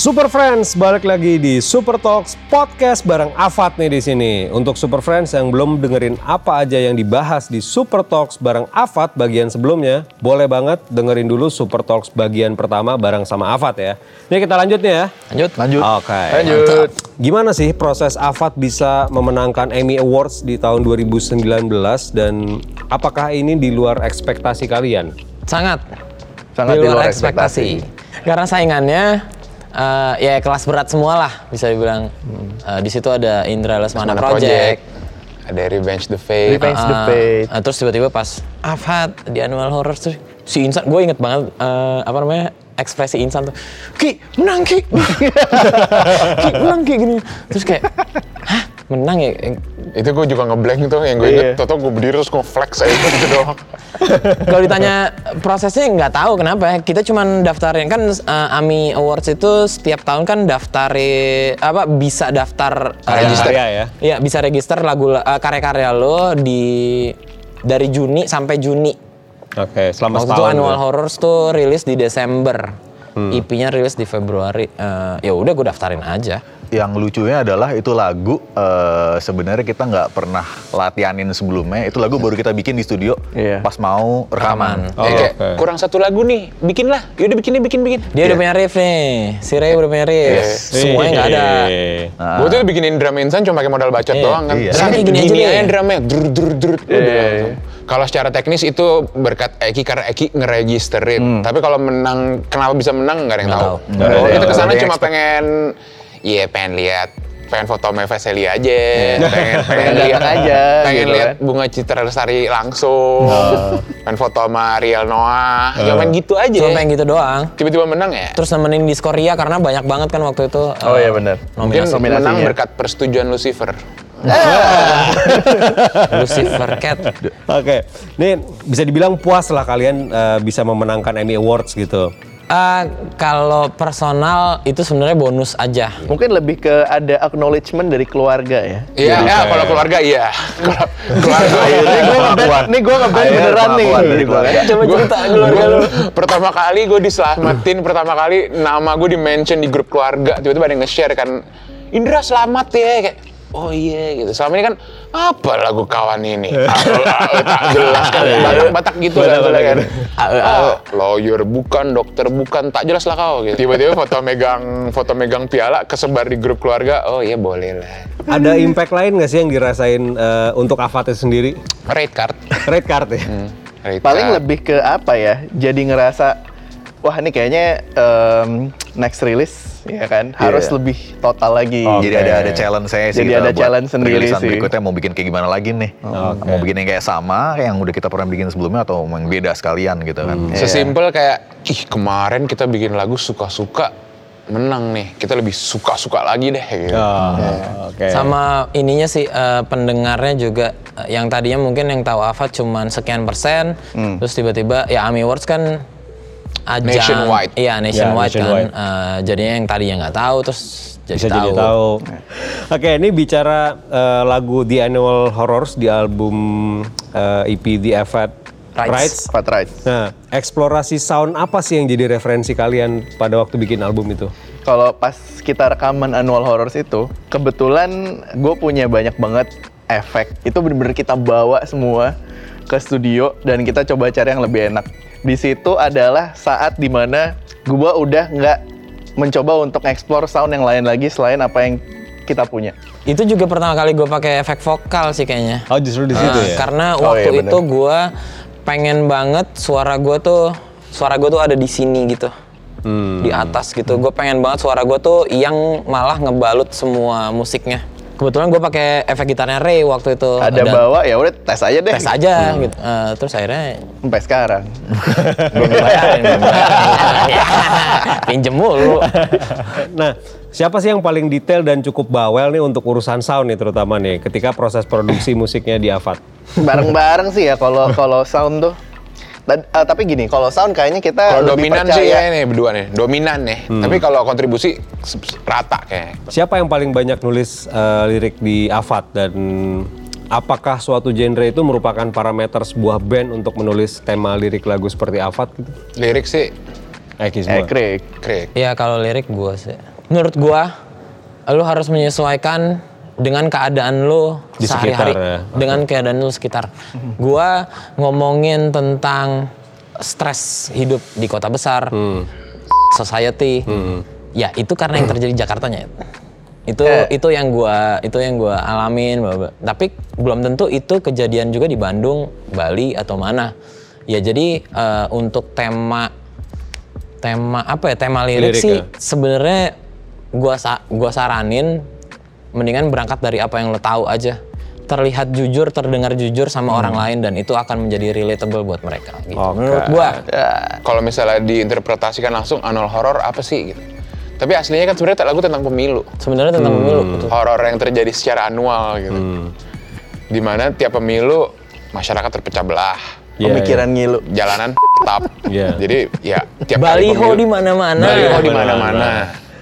Super Friends balik lagi di Super Talks podcast bareng Afat nih di sini. Untuk Super Friends yang belum dengerin apa aja yang dibahas di Super Talks bareng Afat bagian sebelumnya, boleh banget dengerin dulu Super Talks bagian pertama bareng sama Afat ya. Ini kita lanjut nih ya. Lanjut. Lanjut. Oke. Lanjut. mantap. Gimana sih proses Afat bisa memenangkan Emmy Awards di tahun 2019 dan apakah ini di luar ekspektasi kalian? Sangat. Sangat di luar ekspektasi. Karena saingannya eh, ya kelas berat semua lah bisa dibilang. Eh, di situ ada Indra Lesmana Mana Project. Ada Revenge the Fate. Revenge the Ah, Fate. ah, terus tiba-tiba pas Afat di Annual Horror tuh si Insan, gue inget banget eh, apa namanya ekspresi Insan tuh, Ki menang Ki, Ki menang Ki gini, terus kayak, hah menang ya? Itu gue juga ngeblank tuh yang gue Iya. inget. Toto gue berdiri terus gue flex aja gitu doang. Kalau ditanya prosesnya nggak tahu kenapa ya. Kita cuman daftarin kan eh, AMI Awards itu setiap tahun kan daftari apa bisa daftar eh, Register. Ya. Iya bisa register lagu eh, karya-karya lo di dari Juni sampai Juni. Oke, selama Waktu itu setahun. Annual ya. Horrors tuh rilis di Desember. EP-nya rilis di Februari. Eh, ya udah gue daftarin aja. Yang lucunya adalah itu lagu eh, sebenarnya kita nggak pernah latihanin sebelumnya. Itu lagu baru kita bikin di studio Iya. pas mau rekaman. Rekaman. Oh, kayak, oke. kurang satu lagu nih, bikin lah. Yaudah bikin nih, bikin, bikin. Dia udah punya riff nih. Si Ray udah punya riff. Semuanya nggak ada. Nah, Gue tuh bikinin drum insan cuma pakai modal bacot Iya. doang kan. Iya. Sangat Gini gini, aja drumnya. Dur, dur, dur. Udah Iya. Kalau secara teknis itu berkat Eki karena Eki ngeregisterin. Tapi kalau menang, kenapa bisa menang nggak ada yang tahu. Oh, kita ke sana cuma pengen, iya pengen lihat pengen foto sama Veseli aja, pengen pengen Pengen lihat aja, pengen gitu lihat kan. bunga Citra Lestari langsung, pengen foto sama Riel Noah, ya main gitu aja. Cuma pengen gitu doang. Tiba-tiba menang ya. Terus nemenin di Skoria karena banyak banget kan waktu itu. Oh eh, iya benar. Mungkin menang berkat persetujuan Lucifer. Lucifer Cat. Oke, ini bisa dibilang puas lah kalian eh, bisa memenangkan Emmy Awards gitu. Eh, kalau personal itu sebenarnya bonus aja. Mungkin lebih ke ada acknowledgement dari keluarga ya. Iya, ya, kalau keluarga iya. Kalau keluarga Nih gue ngeband, nih gue ngeband Akhirnya beneran nih. Coba cerita keluarga lu. pertama kali gue diselamatin, pertama kali nama gue di mention di grup keluarga. Tiba-tiba ada yang nge-share kan, Indra selamat ya. Kayak, oh iya gitu. Selama ini kan, apa lagu kawan ini? Ah, ah, tak jelas kan, batak-batak gitu kan. kan. Ah, lawyer bukan, dokter bukan, tak jelas lah kau. Gitu. Tiba-tiba foto megang foto megang piala kesebar di grup keluarga. Oh iya boleh lah. Ada impact lain nggak sih yang dirasain eh, untuk Avatnya sendiri? Red card. Red card ya? Red Paling card. lebih ke apa ya? Jadi ngerasa wah ini kayaknya em, next release ya kan harus Iya. lebih total lagi. Jadi ada ada challenge saya sih. Jadi ada buat challenge sendiri sih. berikutnya mau bikin kayak gimana lagi nih? Mau bikin yang kayak sama kayak yang udah kita pernah bikin sebelumnya atau mau yang beda sekalian gitu kan? Iya. Sesimpel kayak, ih kemarin kita bikin lagu suka-suka, menang nih. Kita lebih suka-suka lagi deh. Gitu. Oh, Oke. Sama ininya sih eh, pendengarnya juga eh, yang tadinya mungkin yang tahu Ava cuman sekian persen, Hmm. terus tiba-tiba ya AMI Awards kan ajang Nationwide. Iya nationwide, nationwide. kan. Eh, jadinya yang tadinya nggak tahu terus jadi bisa tahu. jadi tahu. Oke, ini bicara eh, lagu The Annual Horrors di album eh, EP The Avat Rights. Rights. Fat right. Nah, eksplorasi sound apa sih yang jadi referensi kalian pada waktu bikin album itu? Kalau pas kita rekaman annual horrors itu, kebetulan gue punya banyak banget efek. Itu bener-bener kita bawa semua ke studio dan kita coba cari yang lebih enak. Di situ adalah saat di mana gue udah nggak mencoba untuk explore sound yang lain lagi selain apa yang kita punya. Itu juga pertama kali gue pakai efek vokal sih kayaknya. Oh, justru di situ Nah, ya? Karena Oh, waktu iya, bener. itu gue pengen banget suara gue tuh suara gue tuh ada di sini gitu. Hmm. Di atas gitu. Gue pengen banget suara gue tuh yang malah ngebalut semua musiknya. Kebetulan gue pakai efek gitarnya Ray waktu itu. Ada Dan bawa ya udah tes aja deh. tes aja gitu. Eh, terus akhirnya Sampai sekarang. belum dibayarin. belum dibayarin. Pinjem mulu. Nah, siapa sih yang paling detail dan cukup bawel nih untuk urusan sound nih terutama nih ketika proses produksi musiknya di Avat? Bareng-bareng sih ya kalau kalau sound tuh. Eh, tapi gini, kalau sound kayaknya kita Kalau lebih dominan percaya. sih ya nih berdua nih, dominan nih. Tapi kalau kontribusi rata kayak. Siapa yang paling banyak nulis eh, lirik di Avat dan apakah suatu genre itu merupakan parameter sebuah band untuk menulis tema lirik lagu seperti Avat gitu? Lirik sih Eki Eh, semua. Craig. Craig. Ya kalau lirik gue sih. menurut gua lu harus menyesuaikan dengan keadaan Di sehari-hari sekitar, ya. dengan keadaan lu sekitar. Gua ngomongin tentang stres hidup di kota besar, Hmm. society. Ya itu karena yang terjadi di Jakartanya. Itu Eh. itu yang gua itu yang gua alamin. bla. Tapi belum tentu itu kejadian juga di Bandung, Bali atau mana. Ya jadi eh, untuk tema tema apa ya tema lirik, Lirik sih ya. sebenarnya gua sa- gua saranin mendingan berangkat dari apa yang lo tahu aja terlihat jujur terdengar jujur sama orang lain dan itu akan menjadi relatable buat mereka gitu. Oke. menurut gua Kalau misalnya diinterpretasikan langsung annual horror apa sih gitu. Tapi aslinya kan sebenarnya lagu tentang pemilu. sebenarnya tentang pemilu betul. Horor yang terjadi secara annual gitu. Hmm. Di mana tiap pemilu masyarakat terpecah belah. Iya, Pemikiran ngilu. Jalanan tap. Iya. Jadi ya tiap baliho di mana-mana Baliho di Mana-mana.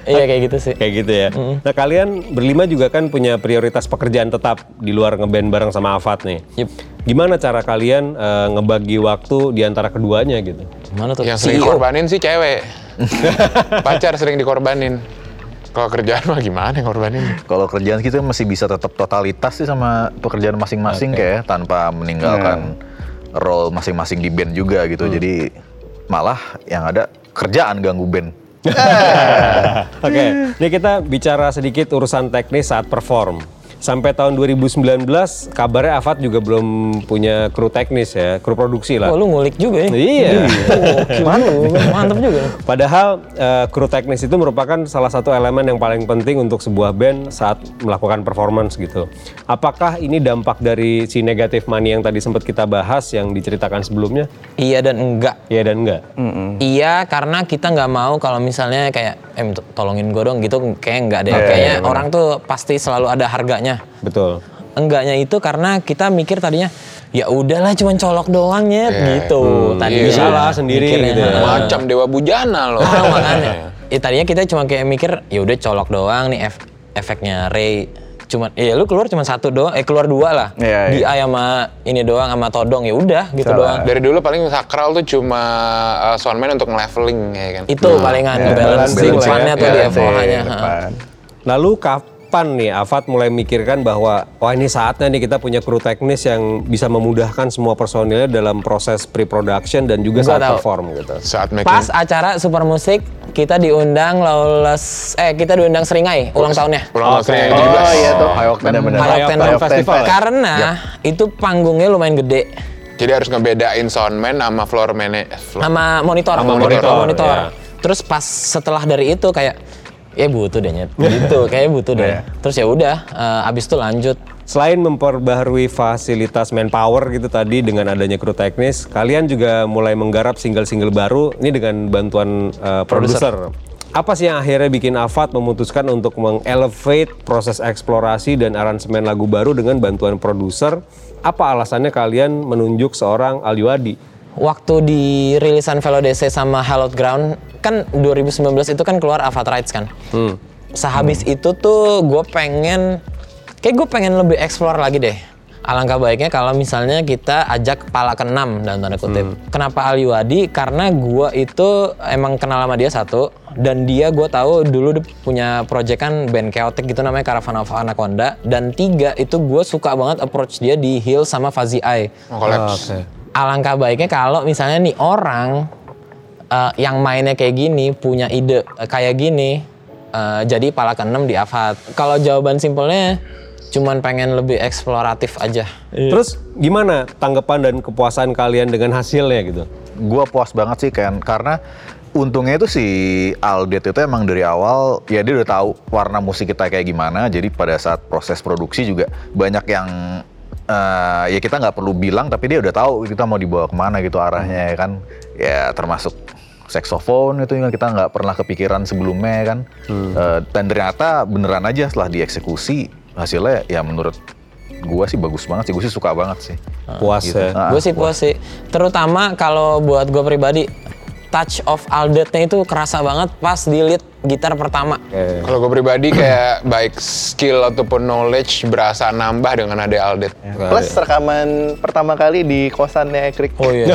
Iya kayak gitu sih Kayak gitu ya. Nah kalian berlima juga kan punya prioritas pekerjaan tetap di luar ngeband bareng sama Afat nih. Yup. Gimana cara kalian eh, ngebagi waktu di antara keduanya gitu? mana tuh Yang sering CEO. dikorbanin sih cewek. Pacar sering dikorbanin. Kalau kerjaan mah gimana yang korbanin? Kalau kerjaan kita masih bisa tetap totalitas sih sama pekerjaan masing-masing kayak tanpa meninggalkan role masing-masing di band juga gitu. Jadi malah yang ada kerjaan ganggu band. Oke, ini kita bicara sedikit urusan teknis saat perform. Sampai tahun 2019, kabarnya Afat juga belum punya kru teknis ya, kru produksi lah. Wah, lu ngulik juga ya Iya. mantep mantep juga Padahal eh, kru teknis itu merupakan salah satu elemen yang paling penting untuk sebuah band saat melakukan performance gitu. Apakah ini dampak dari si negatif money yang tadi sempat kita bahas yang diceritakan sebelumnya? iya dan enggak Iya dan enggak. Iya, karena kita nggak mau kalau misalnya kayak, to- tolongin gue dong gitu, kayak nggak deh. Oke, Kayaknya benar. orang tuh pasti selalu ada harganya. Betul. Enggaknya itu karena kita mikir tadinya, ya udahlah cuman colok doang ya, gitu. Tadi iya. Bisa lah sendiri mikirnya. gitu ya. Macam Dewa Bujana loh. Ah, makanya. Ya, tadinya kita cuma kayak mikir, ya udah colok doang nih ef- efeknya Ray. Cuman, ya lu keluar cuma satu doang, eh keluar dua lah. Iya, Di iya. A sama ini doang sama todong ya udah gitu Salah. doang. Dari dulu paling sakral tuh cuma uh, soundman untuk leveling ya kan. Itu palingan balance balancing lah ya. depannya tuh di Balancing FOH-nya. depan. Lalu kapan nih Afat mulai mikirkan bahwa wah ini saatnya nih kita punya kru teknis yang bisa memudahkan semua personilnya dalam proses pre-production dan juga Gua saat tahu. perform gitu. Saat making Pas acara Super Musik kita diundang Lawless eh kita diundang Seringai ulang tahunnya. pulang Oke. okay. yang Oh iya tuh, benar-benar. High Octane High Octane Festival ya? Karena itu panggungnya lumayan gede Jadi harus ngebedain soundman sama floor man sama monitor, Sama monitor, monitor. ya. Terus pas setelah dari itu kayak ya butuh deh nyet. gitu kayak butuh deh. Iya. Terus ya udah eh, abis itu lanjut Selain memperbaharui fasilitas manpower gitu tadi dengan adanya kru teknis, kalian juga mulai menggarap single-single baru ini dengan bantuan uh, produser. Apa sih yang akhirnya bikin Afat memutuskan untuk mengelevate proses eksplorasi dan aransemen lagu baru dengan bantuan produser? Apa alasannya kalian menunjuk seorang Aliwadi? Waktu di rilisan Velo DC sama Hallowed Ground kan 2019 itu kan keluar Avatar Rights kan. Hmm. Sehabis itu tuh gue pengen kayak gue pengen lebih explore lagi deh. Alangkah baiknya kalau misalnya kita ajak kepala keenam dalam tanda kutip. Kenapa Aliwadi? Karena gue itu emang kenal sama dia satu dan dia gue tahu dulu punya project kan band chaotic gitu namanya Caravan of Anaconda dan tiga itu gue suka banget approach dia di Hill sama Fuzzy Eye collapse. Alangkah baiknya kalau misalnya nih orang eh, yang mainnya kayak gini punya ide eh, kayak gini eh, jadi pala keenam di Avat. Kalau jawaban simpelnya cuman pengen lebih eksploratif aja. Terus gimana tanggapan dan kepuasan kalian dengan hasilnya gitu? Gua puas banget sih kan karena untungnya itu si Aldet itu emang dari awal ya dia udah tahu warna musik kita kayak gimana jadi pada saat proses produksi juga banyak yang eh, ya kita nggak perlu bilang tapi dia udah tahu kita mau dibawa ke mana gitu arahnya ya kan. Ya termasuk saxophone itu yang kita nggak pernah kepikiran sebelumnya ya kan. Eh, dan ternyata beneran aja setelah dieksekusi hasilnya ya menurut gua sih bagus banget sih. Gue sih suka banget sih. Puas ya? Ah, gue sih puas sih. Terutama kalau buat gue pribadi, touch of Aldetnya itu kerasa banget pas di lead gitar pertama. Kalau gue pribadi kayak baik skill ataupun knowledge berasa nambah dengan ada Aldet. Plus rekaman pertama kali di kosannya Ekrik. Oh iya.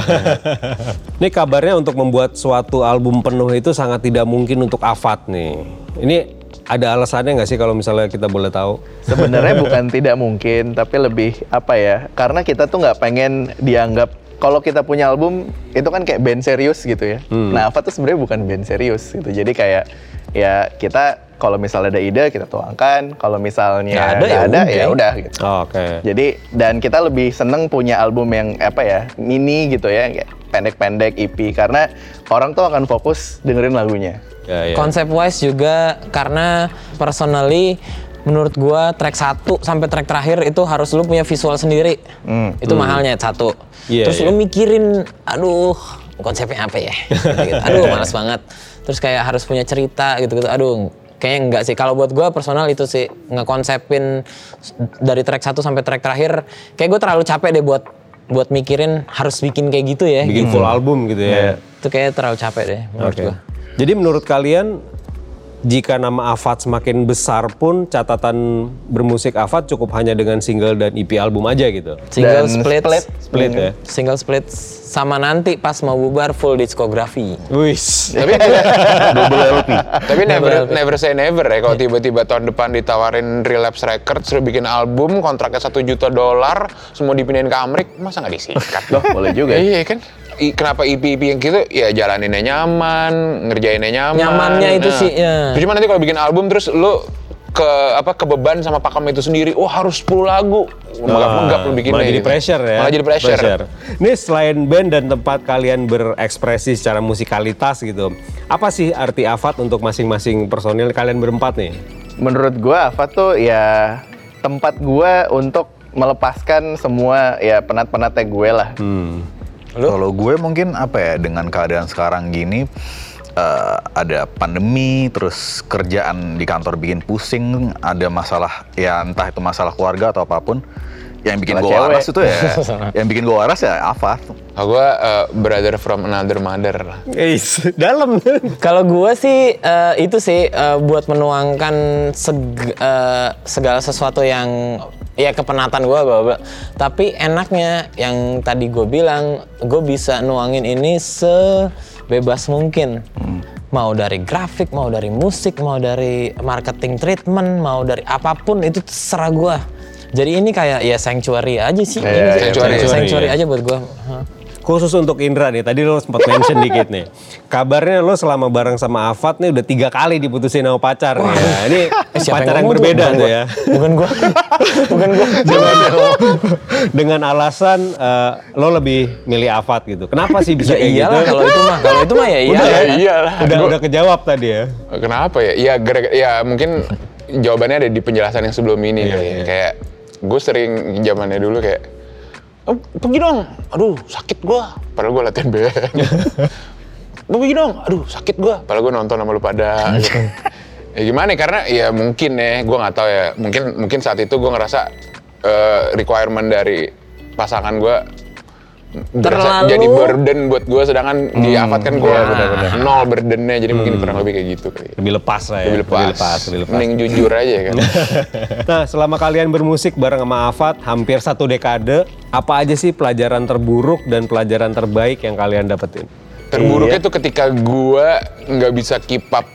Ini kabarnya untuk membuat suatu album penuh itu sangat tidak mungkin untuk Afat nih. Ini Ada alasannya nggak sih kalau misalnya kita boleh tahu? Sebenarnya bukan tidak mungkin, tapi lebih apa ya? Karena kita tuh nggak pengen dianggap kalau kita punya album itu kan kayak band serius gitu ya. Nah, Ava tuh sebenarnya bukan band serius gitu. Jadi kayak ya kita kalau misalnya ada ide kita tuangkan, kalau misalnya Nggak ada, ya nggak ada udah. ya udah gitu. Oh, Oke. Jadi dan kita lebih seneng punya album yang apa ya mini gitu ya, kayak pendek-pendek EP karena orang tuh akan fokus dengerin lagunya. Ya, ya. Konsep wise juga karena personally menurut gua track 1 sampai track terakhir itu harus lu punya visual sendiri. Itu mahalnya satu. Iya, Terus iya. lu mikirin aduh konsepnya apa ya? Gitu-gitu. Aduh males banget. Terus kayak harus punya cerita gitu-gitu. Aduh kayaknya enggak sih. Kalau buat gua personal itu sih ngekonsepin dari track 1 sampai track terakhir kayak gue terlalu capek deh buat buat mikirin harus bikin kayak gitu ya. Bikin full album gitu ya. Itu kayaknya terlalu capek deh menurut Oke. gua. Jadi menurut kalian jika nama Afat semakin besar pun catatan bermusik Afat cukup hanya dengan single dan EP album aja gitu. Single Dan split, split. Split ya. single split sama nanti pas mau bubar full diskografi. Wis. Tapi Double LP. tapi never never say never ya kalau tiba-tiba tahun depan ditawarin Relapse Records suruh bikin album kontraknya satu juta dolar semua dipindahin ke Amrik masa nggak disikat Loh, boleh juga. ya. iya kan I- kenapa IP-IP yang gitu ya jalaninnya nyaman ngerjainnya nyaman Nyamannya itu sih, ya. cuma nanti kalau bikin album terus lu ke apa kebeban sama pakem itu sendiri oh harus 10 lagu megap-megap lu bikinnya Malah jadi gitu. pressure ya. malah jadi pressure, Ini selain band dan tempat kalian berekspresi secara musikalitas gitu. Apa sih arti Afat untuk masing-masing personil kalian berempat nih? Menurut gua Ava tuh ya tempat gua untuk melepaskan semua ya penat-penatnya gue lah. Kalau gue mungkin apa ya dengan keadaan sekarang gini eh, ada pandemi terus kerjaan di kantor bikin pusing ada masalah ya entah itu masalah keluarga atau apa pun yang bikin gue waras itu ya yang bikin gue waras ya apa Oh, gue uh, brother from another mother lah. Guys, dalam. Kalau gua sih eh, itu sih eh, buat menuangkan seg- eh, segala sesuatu yang ya kepenatan gua bla, bla. Tapi enaknya yang tadi gue bilang, gue bisa nuangin ini sebebas mungkin. Mau dari grafik, mau dari musik, mau dari marketing treatment, mau dari apa pun itu terserah gua. Jadi ini kayak ya sanctuary aja sih. Iya, Ini sih. sanctuary. sanctuary Iya. aja buat gua. Hah. Khusus untuk Indra nih, tadi lo sempat mention dikit nih. Kabarnya lo selama bareng sama Afat nih udah tiga kali diputusin sama pacar nih ya. Ini Eh, siapa pacar yang tuh? berbeda Bukan tuh gua. ya. Bukan gua. Bukan gua. Dengan alasan eh, lo lebih milih Afat gitu. Kenapa sih bisa Ya kayak iyalah gitu? kalau itu mah. Kalau itu mah ya iya. Udah, Ya ya? iyalah. Udah, Gua- udah kejawab tadi ya. Kenapa ya? Ya, gara- ya mungkin jawabannya ada di penjelasan yang sebelum ini kali ya. iya. Kayak gue sering zamannya dulu kayak, oh, pergi dong, aduh sakit gua. Padahal gue latihan band. "Lu pergi dong, aduh sakit gua. Padahal gue nonton sama lu pada. gitu. ya gimana? ya, Karena ya mungkin ya, gue nggak tahu ya. Mungkin mungkin saat itu gue ngerasa eh, requirement dari pasangan gue Terlalu- jadi burden buat gue sedangkan di Avat kan gue Iya, benar-benar. nol burdennya jadi mungkin kurang lebih kayak gitu kali Lebih lepas lah ya. lebih lepas, lebih lepas. mending jujur aja kan Nah, selama kalian bermusik bareng sama Afat hampir satu dekade, apa aja sih pelajaran terburuk dan pelajaran terbaik yang kalian dapetin? terburuknya tuh ketika gua nggak bisa keep up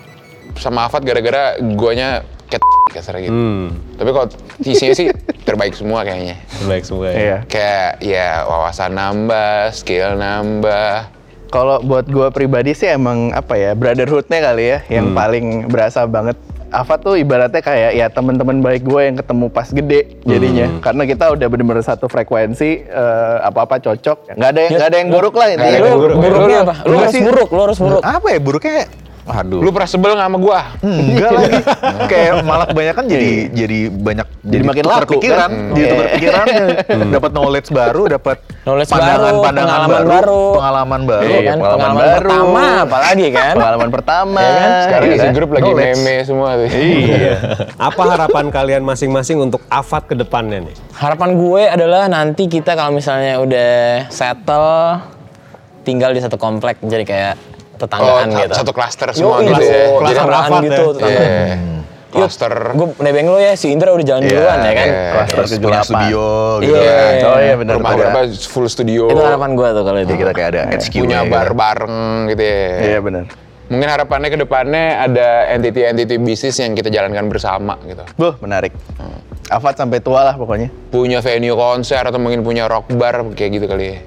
sama Afat gara-gara guanya ket kasar gitu Hmm, tapi kalau isinya sih terbaik semua kayaknya terbaik semua ya. Iya. kayak ya wawasan nambah skill nambah Kalau buat gua pribadi sih emang apa ya brotherhoodnya kali ya yang paling berasa banget. Ava tuh ibaratnya kayak ya teman-teman baik gue yang ketemu pas gede jadinya karena kita udah bener-bener satu frekuensi eh, apa-apa cocok nggak ada yang nggak ada yang buruk lah intinya. Lu buruk. buruknya apa? Lu Lu harus buruk, lu harus buruk. apa ya buruknya aduh lu pernah sebel nggak sama gua enggak lagi kayak malah kebanyakan jadi jadi banyak jadi, makin tukar laku, pikiran kan? jadi tukar Iya. pikiran dapat knowledge baru dapat Knowledge pandangan baru, pandangan pengalaman baru, baru. pengalaman baru Iya, kan? pengalaman Pengalaman baru. pertama apalagi kan? Pengalaman pertama. Iya kan? sekarang iya isi grup lagi Knowledge. meme semua tuh Iya. Apa harapan kalian masing-masing untuk Afat ke depannya nih? Harapan gue adalah nanti kita kalau misalnya udah settle tinggal di satu komplek jadi kayak tetanggaan sa- gitu. satu klaster semua Yoi, gitu tuh, ya Klaster Afat gitu, ya? tetanggaan. Iya. klaster Gue nebeng lo ya, si Indra udah jalan duluan ya kan? Klaster Terus punya 78. studio gitu Iya. kan. Oh iya benar. rumah berapa full studio Itu harapan gue tuh kalau itu. Kita kayak ada HQ punya -nya bar gitu. bareng gitu ya Iya benar. Mungkin harapannya ke depannya ada entity-entity bisnis yang kita jalankan bersama gitu. Buh, menarik. Avat sampai tua lah pokoknya. Punya venue konser atau mungkin punya rock bar kayak gitu kali ya.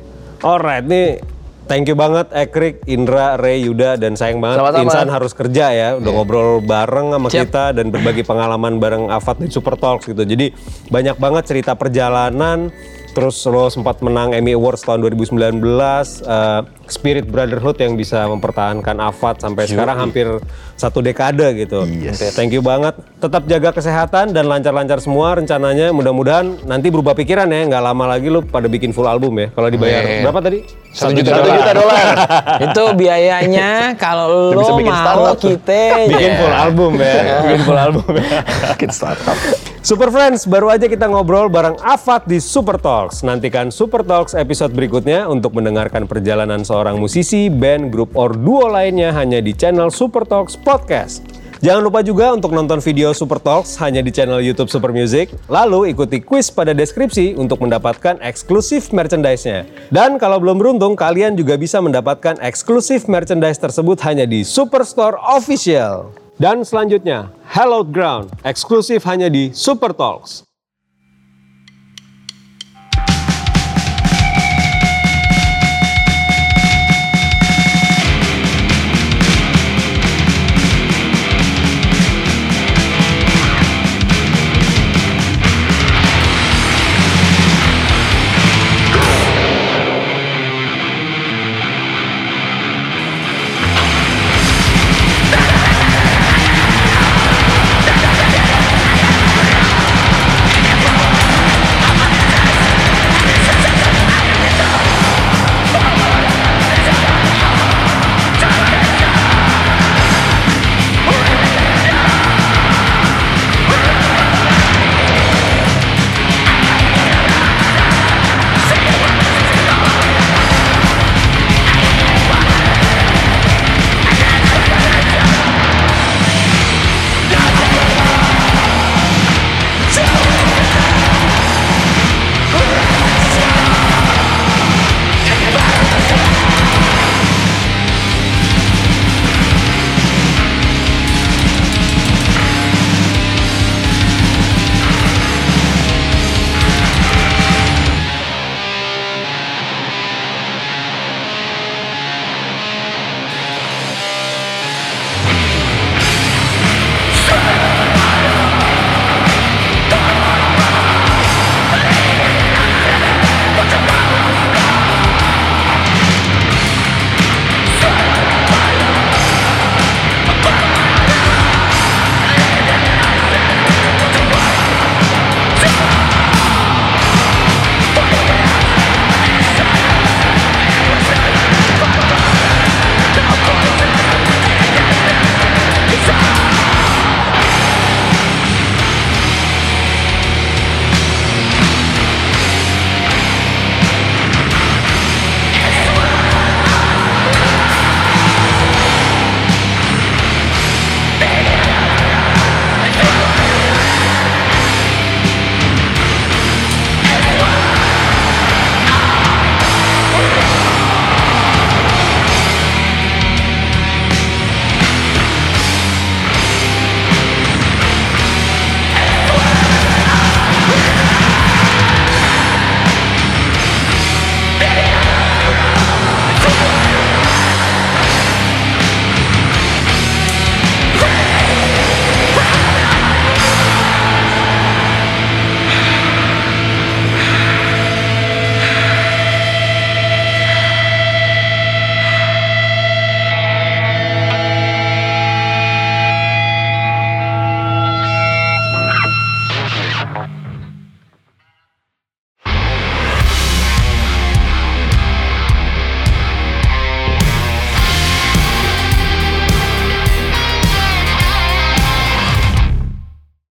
Alright, nih thank you banget Ekrik, Indra, Ray, Yuda dan sayang banget Sama-sama. Insan harus kerja ya. Udah ngobrol bareng sama Siap. kita dan berbagi pengalaman bareng Avat di Super Talks gitu. Jadi banyak banget cerita perjalanan. Terus lo sempat menang Emmy Awards tahun 2019, eh, Spirit Brotherhood yang bisa mempertahankan Avat sampai sekarang hampir satu dekade gitu. Thank you banget. Tetap jaga kesehatan dan lancar-lancar semua rencananya. Mudah-mudahan nanti berubah pikiran ya, nggak lama lagi lo pada bikin full album ya. Kalau dibayar Amin. berapa tadi? Satu juta Satu juta dolar. itu biayanya kalau lo bikin mau kita bikin full album ya, bikin full album ya. Bikin startup. Super Friends, baru aja kita ngobrol bareng Afat di Super Talks. Nantikan Super Talks episode berikutnya untuk mendengarkan perjalanan seorang musisi, band, grup, or duo lainnya hanya di channel Super Talks Podcast. Jangan lupa juga untuk nonton video Super Talks hanya di channel YouTube Super Music. Lalu ikuti quiz pada deskripsi untuk mendapatkan eksklusif merchandise-nya. Dan kalau belum beruntung, kalian juga bisa mendapatkan eksklusif merchandise tersebut hanya di Superstore Official. Dan selanjutnya, Hallowed Ground, eksklusif hanya di Super Talks.